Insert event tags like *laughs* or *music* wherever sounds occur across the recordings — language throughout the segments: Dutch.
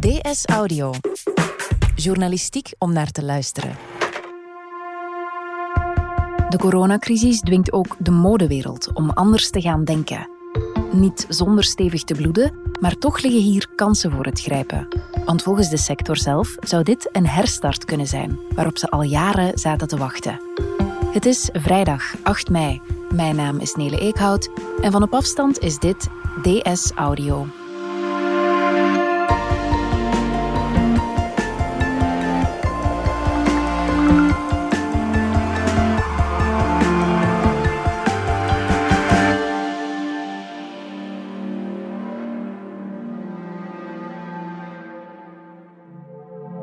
DS Audio. Journalistiek om naar te luisteren. De coronacrisis dwingt ook de modewereld om anders te gaan denken. Niet zonder stevig te bloeden, maar toch liggen hier kansen voor het grijpen. Want volgens de sector zelf zou dit een herstart kunnen zijn, waarop ze al jaren zaten te wachten. Het is vrijdag 8 mei. Mijn naam is Nele Eekhout en van op afstand is dit DS Audio.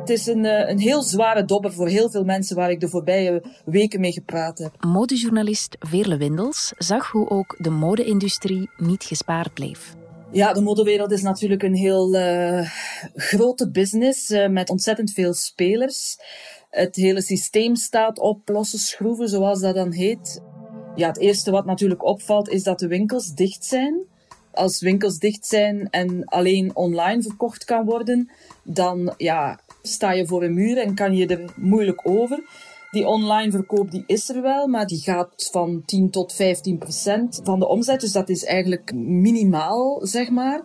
Het is een, eh, een heel zware dobber voor heel veel mensen waar ik de voorbije weken mee gepraat heb. Modejournalist Veerle Windels zag hoe ook de mode-industrie niet gespaard bleef. Ja, de modewereld is natuurlijk een heel uh, grote business uh, met ontzettend veel spelers. Het hele systeem staat op losse schroeven, zoals dat dan heet. Ja, het eerste wat natuurlijk opvalt is dat de winkels dicht zijn. Als winkels dicht zijn en alleen online verkocht kan worden, dan ja, sta je voor een muur en kan je er moeilijk over. Die online verkoop die is er wel, maar die gaat van 10 tot 15 procent van de omzet. Dus dat is eigenlijk minimaal, zeg maar.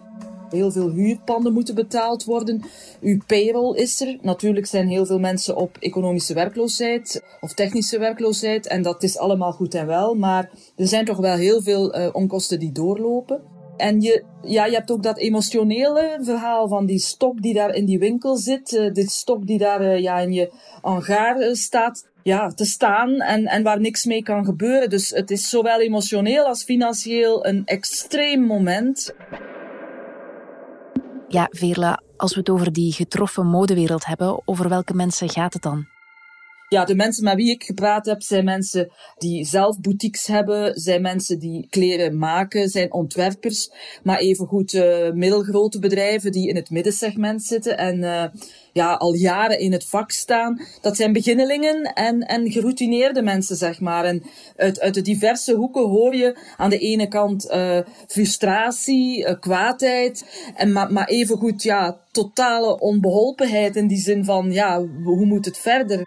Heel veel huurpanden moeten betaald worden. Uw payroll is er. Natuurlijk zijn heel veel mensen op economische werkloosheid of technische werkloosheid. En dat is allemaal goed en wel. Maar er zijn toch wel heel veel uh, onkosten die doorlopen. En je, ja, je hebt ook dat emotionele verhaal van die stok die daar in die winkel zit. Uh, dit stok die daar uh, ja, in je hangaar uh, staat ja, te staan en, en waar niks mee kan gebeuren. Dus het is zowel emotioneel als financieel een extreem moment. Ja, Veerla, als we het over die getroffen modewereld hebben, over welke mensen gaat het dan? Ja, de mensen met wie ik gepraat heb, zijn mensen die zelf boutiques hebben, zijn mensen die kleren maken, zijn ontwerpers, maar evengoed uh, middelgrote bedrijven die in het middensegment zitten en uh, ja, al jaren in het vak staan. Dat zijn beginnelingen en, en geroutineerde mensen, zeg maar. En uit, uit de diverse hoeken hoor je aan de ene kant uh, frustratie, kwaadheid, en, maar, maar evengoed ja, totale onbeholpenheid in die zin van, ja, hoe moet het verder?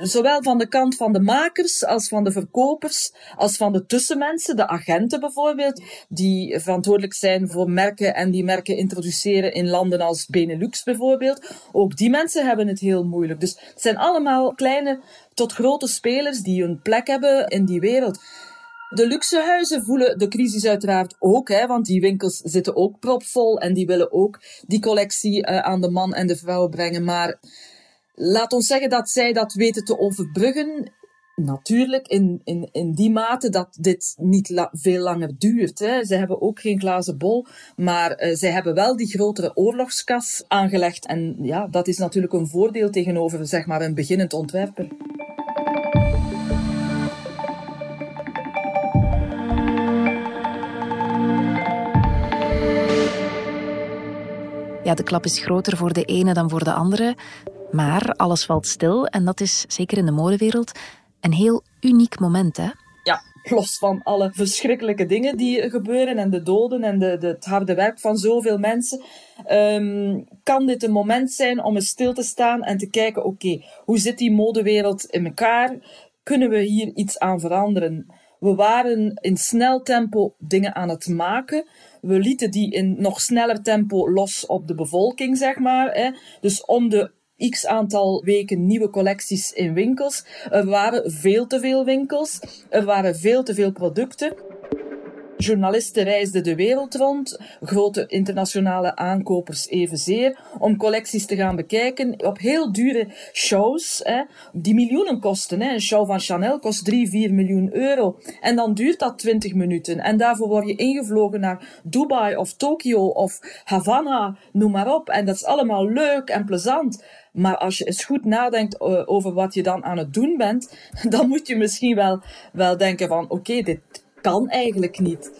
Zowel van de kant van de makers als van de verkopers, als van de tussenmensen, de agenten bijvoorbeeld, die verantwoordelijk zijn voor merken en die merken introduceren in landen als Benelux bijvoorbeeld. Ook die mensen hebben het heel moeilijk. Dus het zijn allemaal kleine tot grote spelers die een plek hebben in die wereld. De luxehuizen voelen de crisis uiteraard ook, hè, want die winkels zitten ook propvol en die willen ook die collectie uh, aan de man en de vrouw brengen. Maar Laat ons zeggen dat zij dat weten te overbruggen. Natuurlijk, in, in, in die mate dat dit niet veel langer duurt. Hè. Ze hebben ook geen glazen bol, maar uh, zij hebben wel die grotere oorlogskas aangelegd. En ja, dat is natuurlijk een voordeel tegenover zeg maar, een beginnend ontwerper. Ja, de klap is groter voor de ene dan voor de andere. Maar alles valt stil en dat is, zeker in de modewereld, een heel uniek moment, hè? Ja, los van alle verschrikkelijke dingen die gebeuren en de doden en de, de het harde werk van zoveel mensen, um, kan dit een moment zijn om eens stil te staan en te kijken, oké, hoe zit die modewereld in elkaar? Kunnen we hier iets aan veranderen? We waren in snel tempo dingen aan het maken. We lieten die in nog sneller tempo los op de bevolking, zeg maar. Hè. Dus om de x aantal weken nieuwe collecties in winkels. Er waren veel te veel winkels. Er waren veel te veel producten. Journalisten reisden de wereld rond, grote internationale aankopers evenzeer, om collecties te gaan bekijken op heel dure shows, hè, die miljoenen kosten. Hè. Een show van Chanel kost 3, 4 miljoen euro. En dan duurt dat 20 minuten. En daarvoor word je ingevlogen naar Dubai of Tokio of Havana, noem maar op. En dat is allemaal leuk en plezant. Maar als je eens goed nadenkt uh, over wat je dan aan het doen bent, *laughs* dan moet je misschien wel, wel denken van oké, dit kan eigenlijk niet.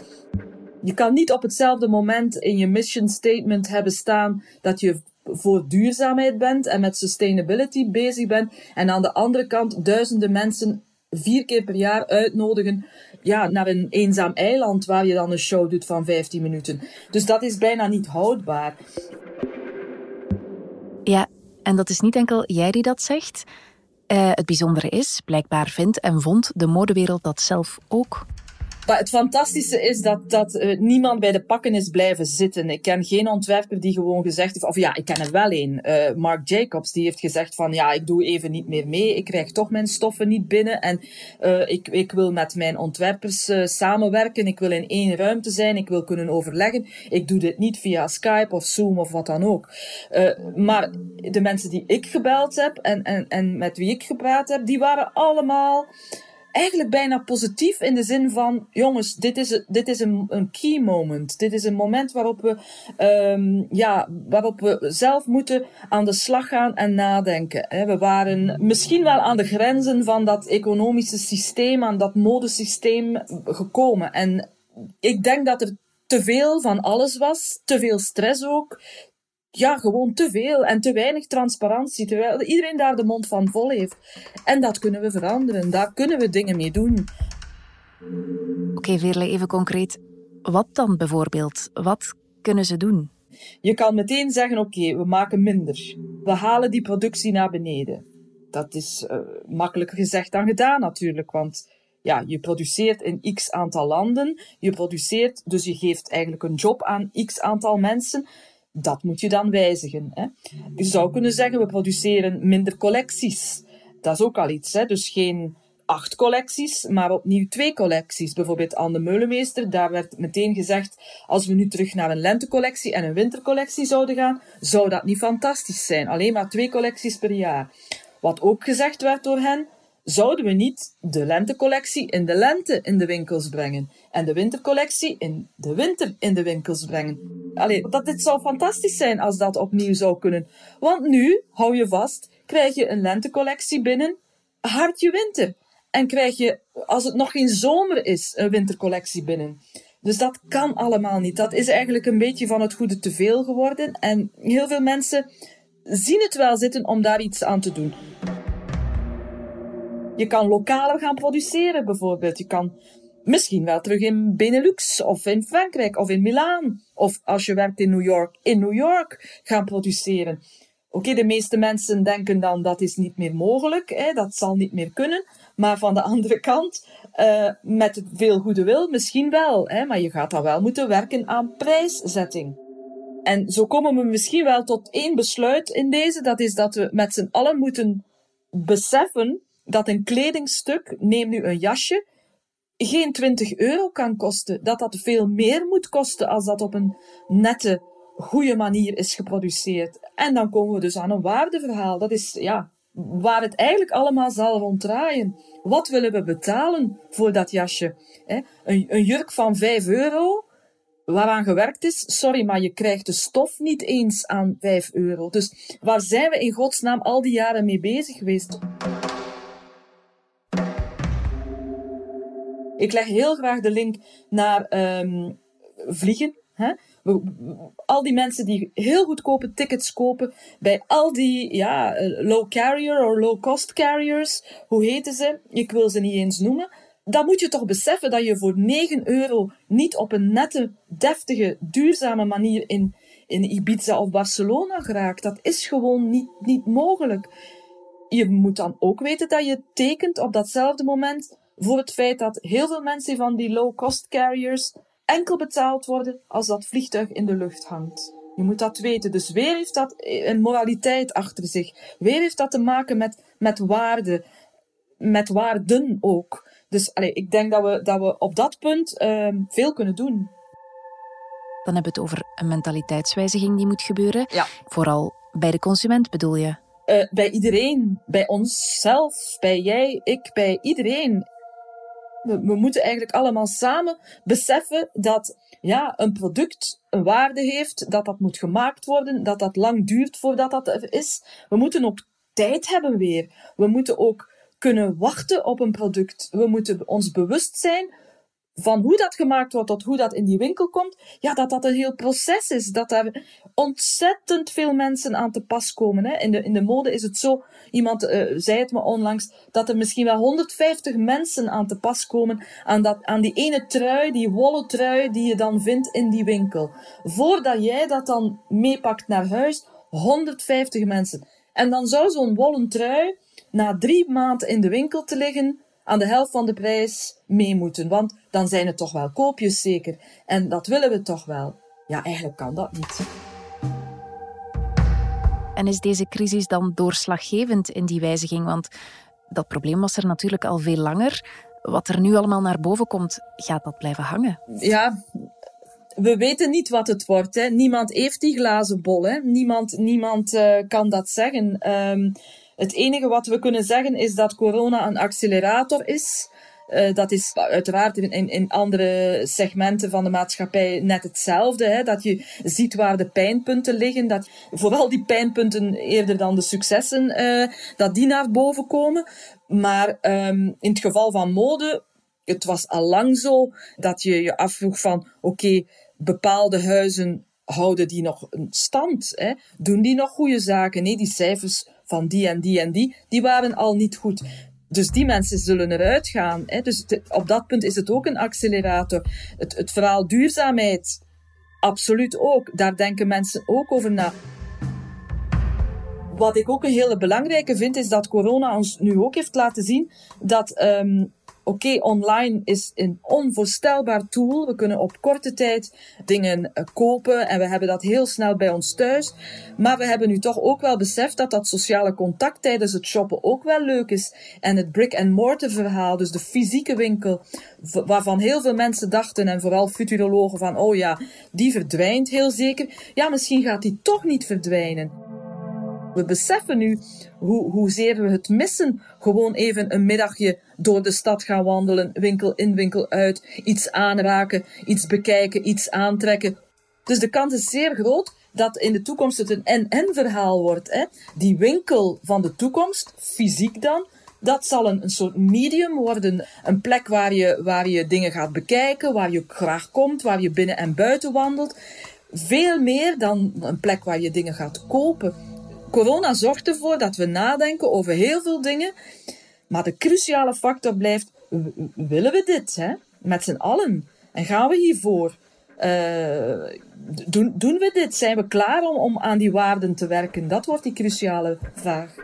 Je kan niet op hetzelfde moment in je mission statement hebben staan dat je voor duurzaamheid bent en met sustainability bezig bent. En aan de andere kant duizenden mensen vier keer per jaar uitnodigen ja, naar een eenzaam eiland waar je dan een show doet van 15 minuten. Dus dat is bijna niet houdbaar. Ja, en dat is niet enkel jij die dat zegt. Uh, het bijzondere is, blijkbaar vindt en vond de modewereld dat zelf ook. Maar het fantastische is dat, dat uh, niemand bij de pakken is blijven zitten. Ik ken geen ontwerper die gewoon gezegd heeft, of ja, ik ken er wel een. Uh, Mark Jacobs, die heeft gezegd van, ja, ik doe even niet meer mee. Ik krijg toch mijn stoffen niet binnen. En uh, ik, ik wil met mijn ontwerpers samenwerken. Ik wil in één ruimte zijn. Ik wil kunnen overleggen. Ik doe dit niet via Skype of Zoom of wat dan ook. maar de mensen die ik gebeld heb en, en, en met wie ik gepraat heb, die waren allemaal eigenlijk bijna positief in de zin van, jongens, dit is, dit is een, een key moment. Dit is een moment waarop we, um, ja, waarop we zelf moeten aan de slag gaan en nadenken. We waren misschien wel aan de grenzen van dat economische systeem, aan dat modesysteem gekomen. En ik denk dat er te veel van alles was, te veel stress ook, ja, gewoon te veel en te weinig transparantie, terwijl iedereen daar de mond van vol heeft. En dat kunnen we veranderen, daar kunnen we dingen mee doen. Oké, okay, Veerle, even concreet. Wat dan bijvoorbeeld? Wat kunnen ze doen? Je kan meteen zeggen, oké, we maken minder. We halen die productie naar beneden. Dat is uh, makkelijker gezegd dan gedaan natuurlijk, want ja, je produceert in x aantal landen, je produceert, dus je geeft eigenlijk een job aan x aantal mensen. Dat moet je dan wijzigen. Hè. Je zou kunnen zeggen, we produceren minder collecties. Dat is ook al iets. Hè. Dus geen acht collecties, maar opnieuw twee collecties. Bijvoorbeeld aan de Meulemeester, daar werd meteen gezegd, als we nu terug naar een lentecollectie en een wintercollectie zouden gaan, zou dat niet fantastisch zijn. Alleen maar twee collecties per jaar. Wat ook gezegd werd door hen, zouden we niet de lentecollectie in de lente in de winkels brengen en de wintercollectie in de winter in de winkels brengen. Allee, dat dit zou fantastisch zijn als dat opnieuw zou kunnen. Want nu, hou je vast, krijg je een lentecollectie binnen, hartje winter. En krijg je, als het nog geen zomer is, een wintercollectie binnen. Dus dat kan allemaal niet. Dat is eigenlijk een beetje van het goede te veel geworden. En heel veel mensen zien het wel zitten om daar iets aan te doen. Je kan lokaler gaan produceren bijvoorbeeld. Je kan misschien wel terug in Benelux of in Frankrijk of in Milaan. Of als je werkt in New York, in New York gaan produceren. Oké, de meeste mensen denken dan dat is niet meer mogelijk, hè, dat zal niet meer kunnen. Maar van de *laughs* andere kant, uh, met veel goede wil, misschien wel. Hè, maar je gaat dan wel moeten werken aan prijszetting. En zo komen we misschien wel tot één besluit in deze. Dat is dat we met z'n allen moeten beseffen dat een kledingstuk, neem nu een jasje, geen 20 euro kan kosten. Dat dat veel meer moet kosten als dat op een nette, goede manier is geproduceerd. En dan komen we dus aan een waardeverhaal. Dat is ja, waar het eigenlijk allemaal zal ronddraaien. Wat willen we betalen voor dat jasje? Een, een jurk van 5 euro, waaraan gewerkt is, sorry, maar je krijgt de stof niet eens aan 5 euro. Dus waar zijn we in godsnaam al die jaren mee bezig geweest? Ik leg heel graag de link naar um, vliegen. Hè? al die mensen die heel goedkope tickets kopen bij al die ja, eh, low carrier of low cost carriers, hoe heten ze? Ik wil ze niet eens noemen. Dan moet je toch beseffen dat je voor 9 euro niet op een nette, deftige, duurzame manier in, in Ibiza of Barcelona geraakt. Dat is gewoon niet, niet mogelijk. Je moet dan ook weten dat je tekent op datzelfde moment voor het feit dat heel veel mensen van die low-cost carriers enkel betaald worden als dat vliegtuig in de lucht hangt. Je moet dat weten. Dus weer heeft dat een moraliteit achter zich. Weer heeft dat te maken met, met waarde. Met waarden ook. Dus allez, ik denk dat we, dat we op dat punt uh, veel kunnen doen. Dan hebben we het over een mentaliteitswijziging die moet gebeuren. Ja. Vooral bij de consument bedoel je? Uh, bij iedereen. Bij onszelf. Bij jij, ik, bij iedereen. We, moeten eigenlijk allemaal samen beseffen dat ja, een product een waarde heeft, dat dat moet gemaakt worden, dat dat lang duurt voordat dat er is. We moeten ook tijd hebben weer. We moeten ook kunnen wachten op een product. We moeten ons bewust zijn van hoe dat gemaakt wordt tot hoe dat in die winkel komt, ja, dat dat een heel proces is. Dat daar ontzettend veel mensen aan te pas komen. Hè. In, de, in de mode is het zo, iemand uh, zei het me onlangs, dat er misschien wel 150 mensen aan te pas komen aan, dat, aan die ene trui, die wollen trui die je dan vindt in die winkel. Voordat jij dat dan meepakt naar huis, 150 mensen. En dan zou zo'n wollen trui na drie maanden in de winkel te liggen aan de helft van de prijs mee moeten. Want dan zijn het toch wel koopjes zeker. En dat willen we toch wel. Ja, eigenlijk kan dat niet. En is deze crisis dan doorslaggevend in die wijziging? Want dat probleem was er natuurlijk al veel langer. Wat er nu allemaal naar boven komt, gaat dat blijven hangen? Ja, we weten niet wat het wordt. Hè. Niemand heeft die glazen bol. Hè. Niemand, niemand uh, kan dat zeggen. Um, het enige wat we kunnen zeggen is dat corona een accelerator is. Uh, dat is uiteraard in, in, andere segmenten van de maatschappij net hetzelfde. Hè? Dat je ziet waar de pijnpunten liggen. Dat vooral die pijnpunten eerder dan de successen, uh, dat die naar boven komen. Maar um, in het geval van mode, het was al lang zo dat je je afvroeg van oké, bepaalde huizen houden die nog een stand? Hè? Doen die nog goede zaken? Nee, die cijfers van die en die en die, die waren al niet goed. Dus die mensen zullen eruit gaan. Hè? Dus op dat punt is het ook een accelerator. Het, het verhaal duurzaamheid, absoluut ook. Daar denken mensen ook over na. Wat ik ook een hele belangrijke vind, is dat corona ons nu ook heeft laten zien dat um, Oké, online is een onvoorstelbaar tool. We kunnen op korte tijd dingen uh, kopen en we hebben dat heel snel bij ons thuis. Maar we hebben nu toch ook wel beseft dat dat sociale contact tijdens het shoppen ook wel leuk is. En het brick-and-mortar verhaal, dus de fysieke winkel, waarvan heel veel mensen dachten, en vooral futurologen, van oh ja, die verdwijnt heel zeker. Ja, misschien gaat die toch niet verdwijnen. We beseffen nu hoe, hoezeer we het missen. Gewoon even een middagje door de stad gaan wandelen, winkel in, winkel uit, iets aanraken, iets bekijken, iets aantrekken. Dus de kans is zeer groot dat in de toekomst het een en-en verhaal wordt. Hè? Die winkel van de toekomst, fysiek dan, dat zal een, een soort medium worden. Een plek waar je, waar je dingen gaat bekijken, waar je graag komt, waar je binnen en buiten wandelt. Veel meer dan een plek waar je dingen gaat kopen. Corona zorgt ervoor dat we nadenken over heel veel dingen. Maar de cruciale factor blijft, willen we dit hè? met z'n allen? En gaan we hiervoor? Uh, doen, doen we dit? Zijn we klaar om, om aan die waarden te werken? Dat wordt die cruciale vraag.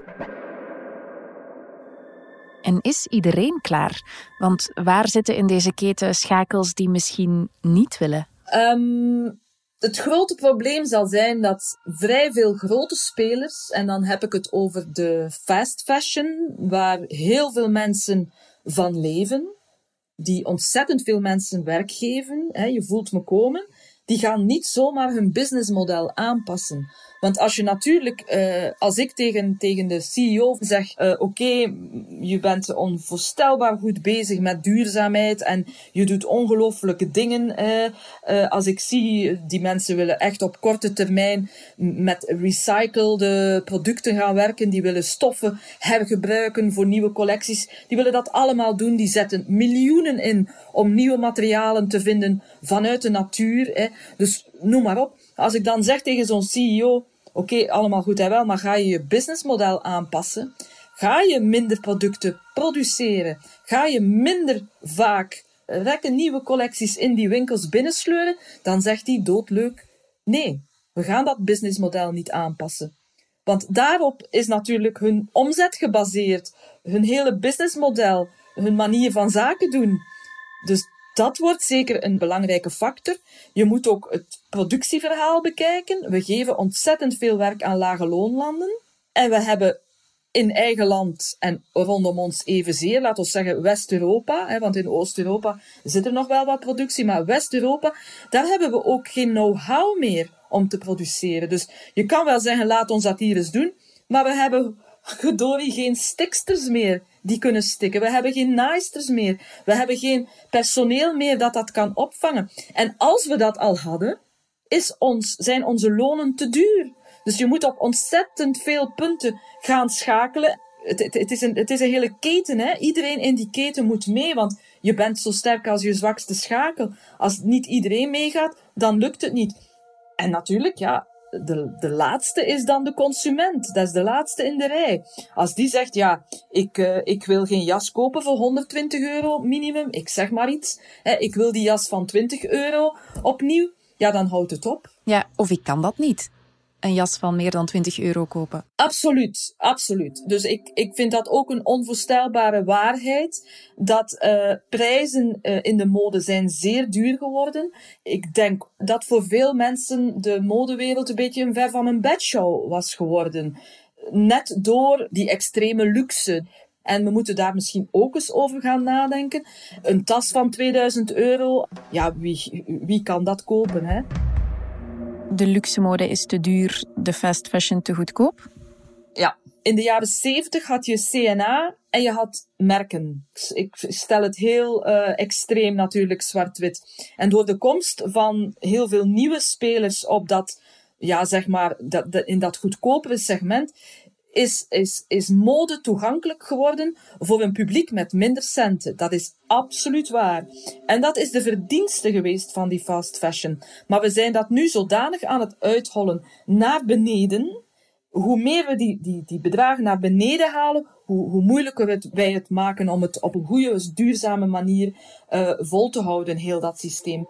En is iedereen klaar? Want waar zitten in deze keten schakels die misschien niet willen? Um, het grote probleem zal zijn dat vrij veel grote spelers, en dan heb ik het over de fast fashion, waar heel veel mensen van leven, die ontzettend veel mensen werk geven, hè, je voelt me komen, die gaan niet zomaar hun businessmodel aanpassen. Want als je natuurlijk, uh, als ik tegen, tegen de CEO zeg, uh, oké, je bent onvoorstelbaar goed bezig met duurzaamheid en je doet ongelooflijke dingen. Uh, als ik zie, die mensen willen echt op korte termijn met recyclede producten gaan werken, die willen stoffen hergebruiken voor nieuwe collecties, die willen dat allemaal doen, die zetten miljoenen in om nieuwe materialen te vinden vanuit de natuur. Dus noem maar op. Als ik dan zeg tegen zo'n CEO, oké, allemaal goed en wel, maar ga je je businessmodel aanpassen? Ga je minder producten produceren? Ga je minder vaak rekken nieuwe collecties in die winkels binnensleuren? Dan zegt hij doodleuk, nee, we gaan dat businessmodel niet aanpassen. Want daarop is natuurlijk hun omzet gebaseerd, hun hele businessmodel, hun manier van zaken doen. Dus dat wordt zeker een belangrijke factor. Je moet ook het productieverhaal bekijken. We geven ontzettend veel werk aan lage loonlanden. En we hebben in eigen land en rondom ons evenzeer, laten we zeggen West-Europa, want in Oost-Europa zit er nog wel wat productie, maar West-Europa, daar hebben we ook geen know-how meer om te produceren. Dus je kan wel zeggen, laat ons dat hier eens doen, maar we hebben *laughs* gedorie geen stiksters meer die kunnen stikken. We hebben geen naaisters meer. We hebben geen personeel meer dat dat kan opvangen. En als we dat al hadden, is ons, zijn onze lonen te duur. Dus je moet op ontzettend veel punten gaan schakelen. Het, het, het, is, een, het is een hele keten. Hè? Iedereen in die keten moet mee, want je bent zo sterk als je zwakste schakel. Als niet iedereen meegaat, dan lukt het niet. En natuurlijk, ja, de, de laatste is dan de consument. Dat is de laatste in de rij. Als die zegt, ja, ik, uh, ik wil geen jas kopen voor 120 euro minimum, ik zeg maar iets. Hè, ik wil die jas van 20 euro opnieuw, ja, dan houdt het op. Ja, of ik kan dat niet. Een jas van meer dan 20 euro kopen. Absoluut, absoluut. Dus ik, ik vind dat ook een onvoorstelbare waarheid. Dat uh, prijzen uh, in de mode zijn zeer duur geworden. Ik denk dat voor veel mensen de modewereld een beetje een ver van een bedshow was geworden. Net door die extreme luxe. En we moeten daar misschien ook eens over gaan nadenken. Een tas van 2000 euro, ja, wie, wie kan dat kopen, hè? De luxe mode is te duur, de fast fashion te goedkoop? Ja, in de jaren 70 had je CNA en je had merken. Ik stel het heel uh, extreem natuurlijk, zwart-wit. En door de komst van heel veel nieuwe spelers op dat, ja, zeg maar, dat, in dat goedkopere segment, is, is, is mode toegankelijk geworden voor een publiek met minder centen. Dat is absoluut waar. En dat is de verdienste geweest van die fast fashion. Maar we zijn dat nu zodanig aan het uithollen naar beneden. Hoe meer we die, die, die bedragen naar beneden halen, hoe, hoe moeilijker het, wij het maken om het op een goede, duurzame manier uh, vol te houden, heel dat systeem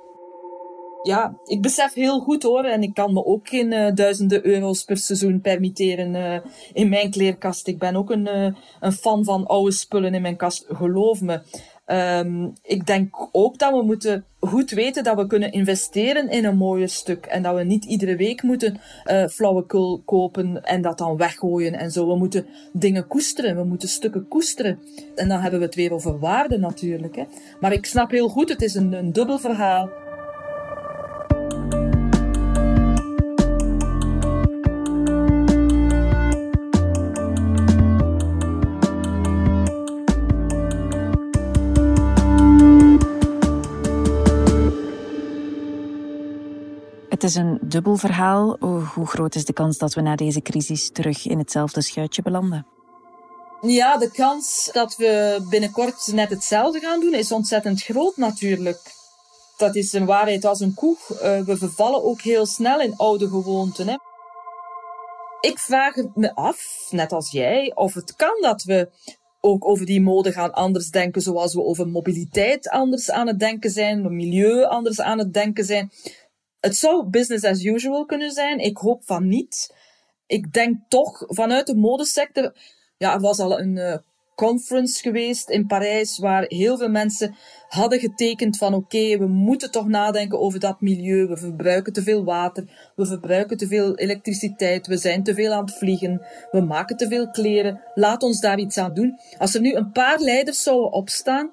ja, ik besef heel goed hoor. En ik kan me ook geen uh, duizenden euro's per seizoen permitteren uh, in mijn kleerkast. Ik ben ook een, uh, een fan van oude spullen in mijn kast, geloof me. Um, ik denk ook dat we moeten goed weten dat we kunnen investeren in een mooie stuk. En dat we niet iedere week moeten flauwekul kopen en dat dan weggooien en zo. We moeten dingen koesteren, we moeten stukken koesteren. En dan hebben we het weer over waarde natuurlijk. Hè. Maar ik snap heel goed, het is een, een dubbel verhaal. Is een dubbel verhaal. Hoe groot is de kans dat we na deze crisis terug in hetzelfde schuitje belanden? Ja, de kans dat we binnenkort net hetzelfde gaan doen is ontzettend groot natuurlijk. Dat is een waarheid als een koe. Uh, we vervallen ook heel snel in oude gewoonten. Hè. Ik vraag me af, net als jij, of het kan dat we ook over die mode gaan anders denken, zoals we over mobiliteit anders aan het denken zijn, milieu anders aan het denken zijn. Het zou business as usual kunnen zijn. Ik hoop van niet. Ik denk toch vanuit de modesector. Ja, er was al een uh, conference geweest in Parijs waar heel veel mensen hadden getekend van oké, we moeten toch nadenken over dat milieu. We verbruiken te veel water, we verbruiken te veel elektriciteit, we zijn te veel aan het vliegen, we maken te veel kleren. Laat ons daar iets aan doen. Als er nu een paar leiders zouden opstaan,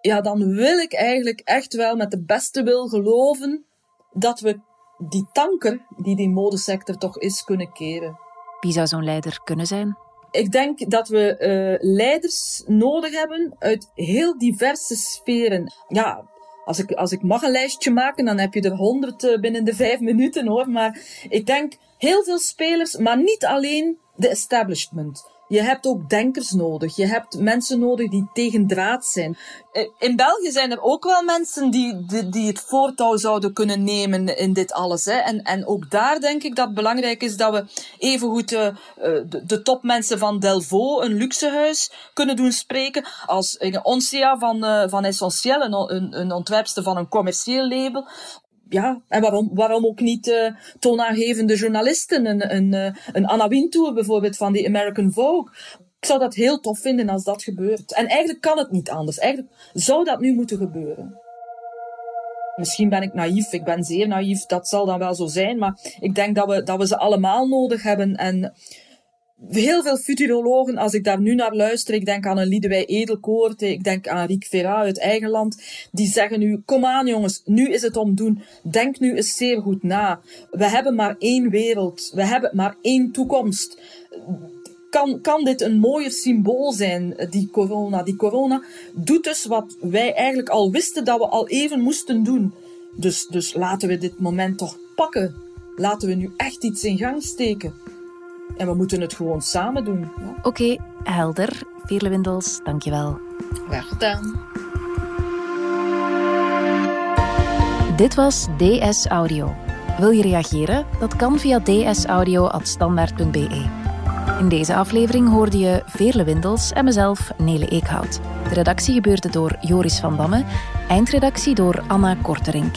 ja, dan wil ik eigenlijk echt wel met de beste wil geloven dat we die tanker die die modesector toch is kunnen keren. Wie zou zo'n leider kunnen zijn? Ik denk dat we uh, leiders nodig hebben uit heel diverse sferen. Ja, als ik, als ik mag een lijstje maken, dan heb je er honderd uh, binnen de vijf minuten hoor. Maar ik denk heel veel spelers, maar niet alleen de establishment. Je hebt ook denkers nodig. Je hebt mensen nodig die tegendraad zijn. Eh, in België zijn er ook wel mensen die, die, die het voortouw zouden kunnen nemen in dit alles. Hè. En, en ook daar denk ik dat het belangrijk is dat we evengoed uh, de, de topmensen van Delvaux, een luxehuis, kunnen doen spreken. Als Oncia van, van Essentiel, een, een, een van een commercieel label ja, en waarom, waarom ook niet uh, toonaangevende journalisten? Een, een, uh, een Anna Wintour bijvoorbeeld van die American Vogue. Ik zou dat heel tof vinden als dat gebeurt. En eigenlijk kan het niet anders. Eigenlijk zou dat nu moeten gebeuren. Misschien ben ik naïef, ik ben zeer naïef, dat zal dan wel zo zijn, maar ik denk dat we, dat we ze allemaal nodig hebben. En heel veel futurologen, als ik daar nu naar luister, ik denk aan een Liedewij Edelkoort, ik denk aan Riek Vera uit eigen land, die zeggen nu, kom aan jongens, nu is het om doen. Denk nu eens zeer goed na. We hebben maar één wereld, we hebben maar één toekomst. Kan, kan dit een mooier symbool zijn, die corona? Die corona doet dus wat wij eigenlijk al wisten dat we al even moesten doen. Dus, dus laten we dit moment toch pakken. Laten we nu echt iets in gang steken. En we moeten het gewoon samen doen. Ja. Oké, okay, helder. Veerle Windels, dankjewel. Graag gedaan. Dit was DS Audio. Wil je reageren? Dat kan via dsaudio.standaard.be. In deze aflevering hoorde je Veerle Windels en mezelf, Nele Eekhout. De redactie gebeurde door Joris van Damme, eindredactie door Anna Korterink.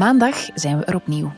Maandag zijn we er opnieuw.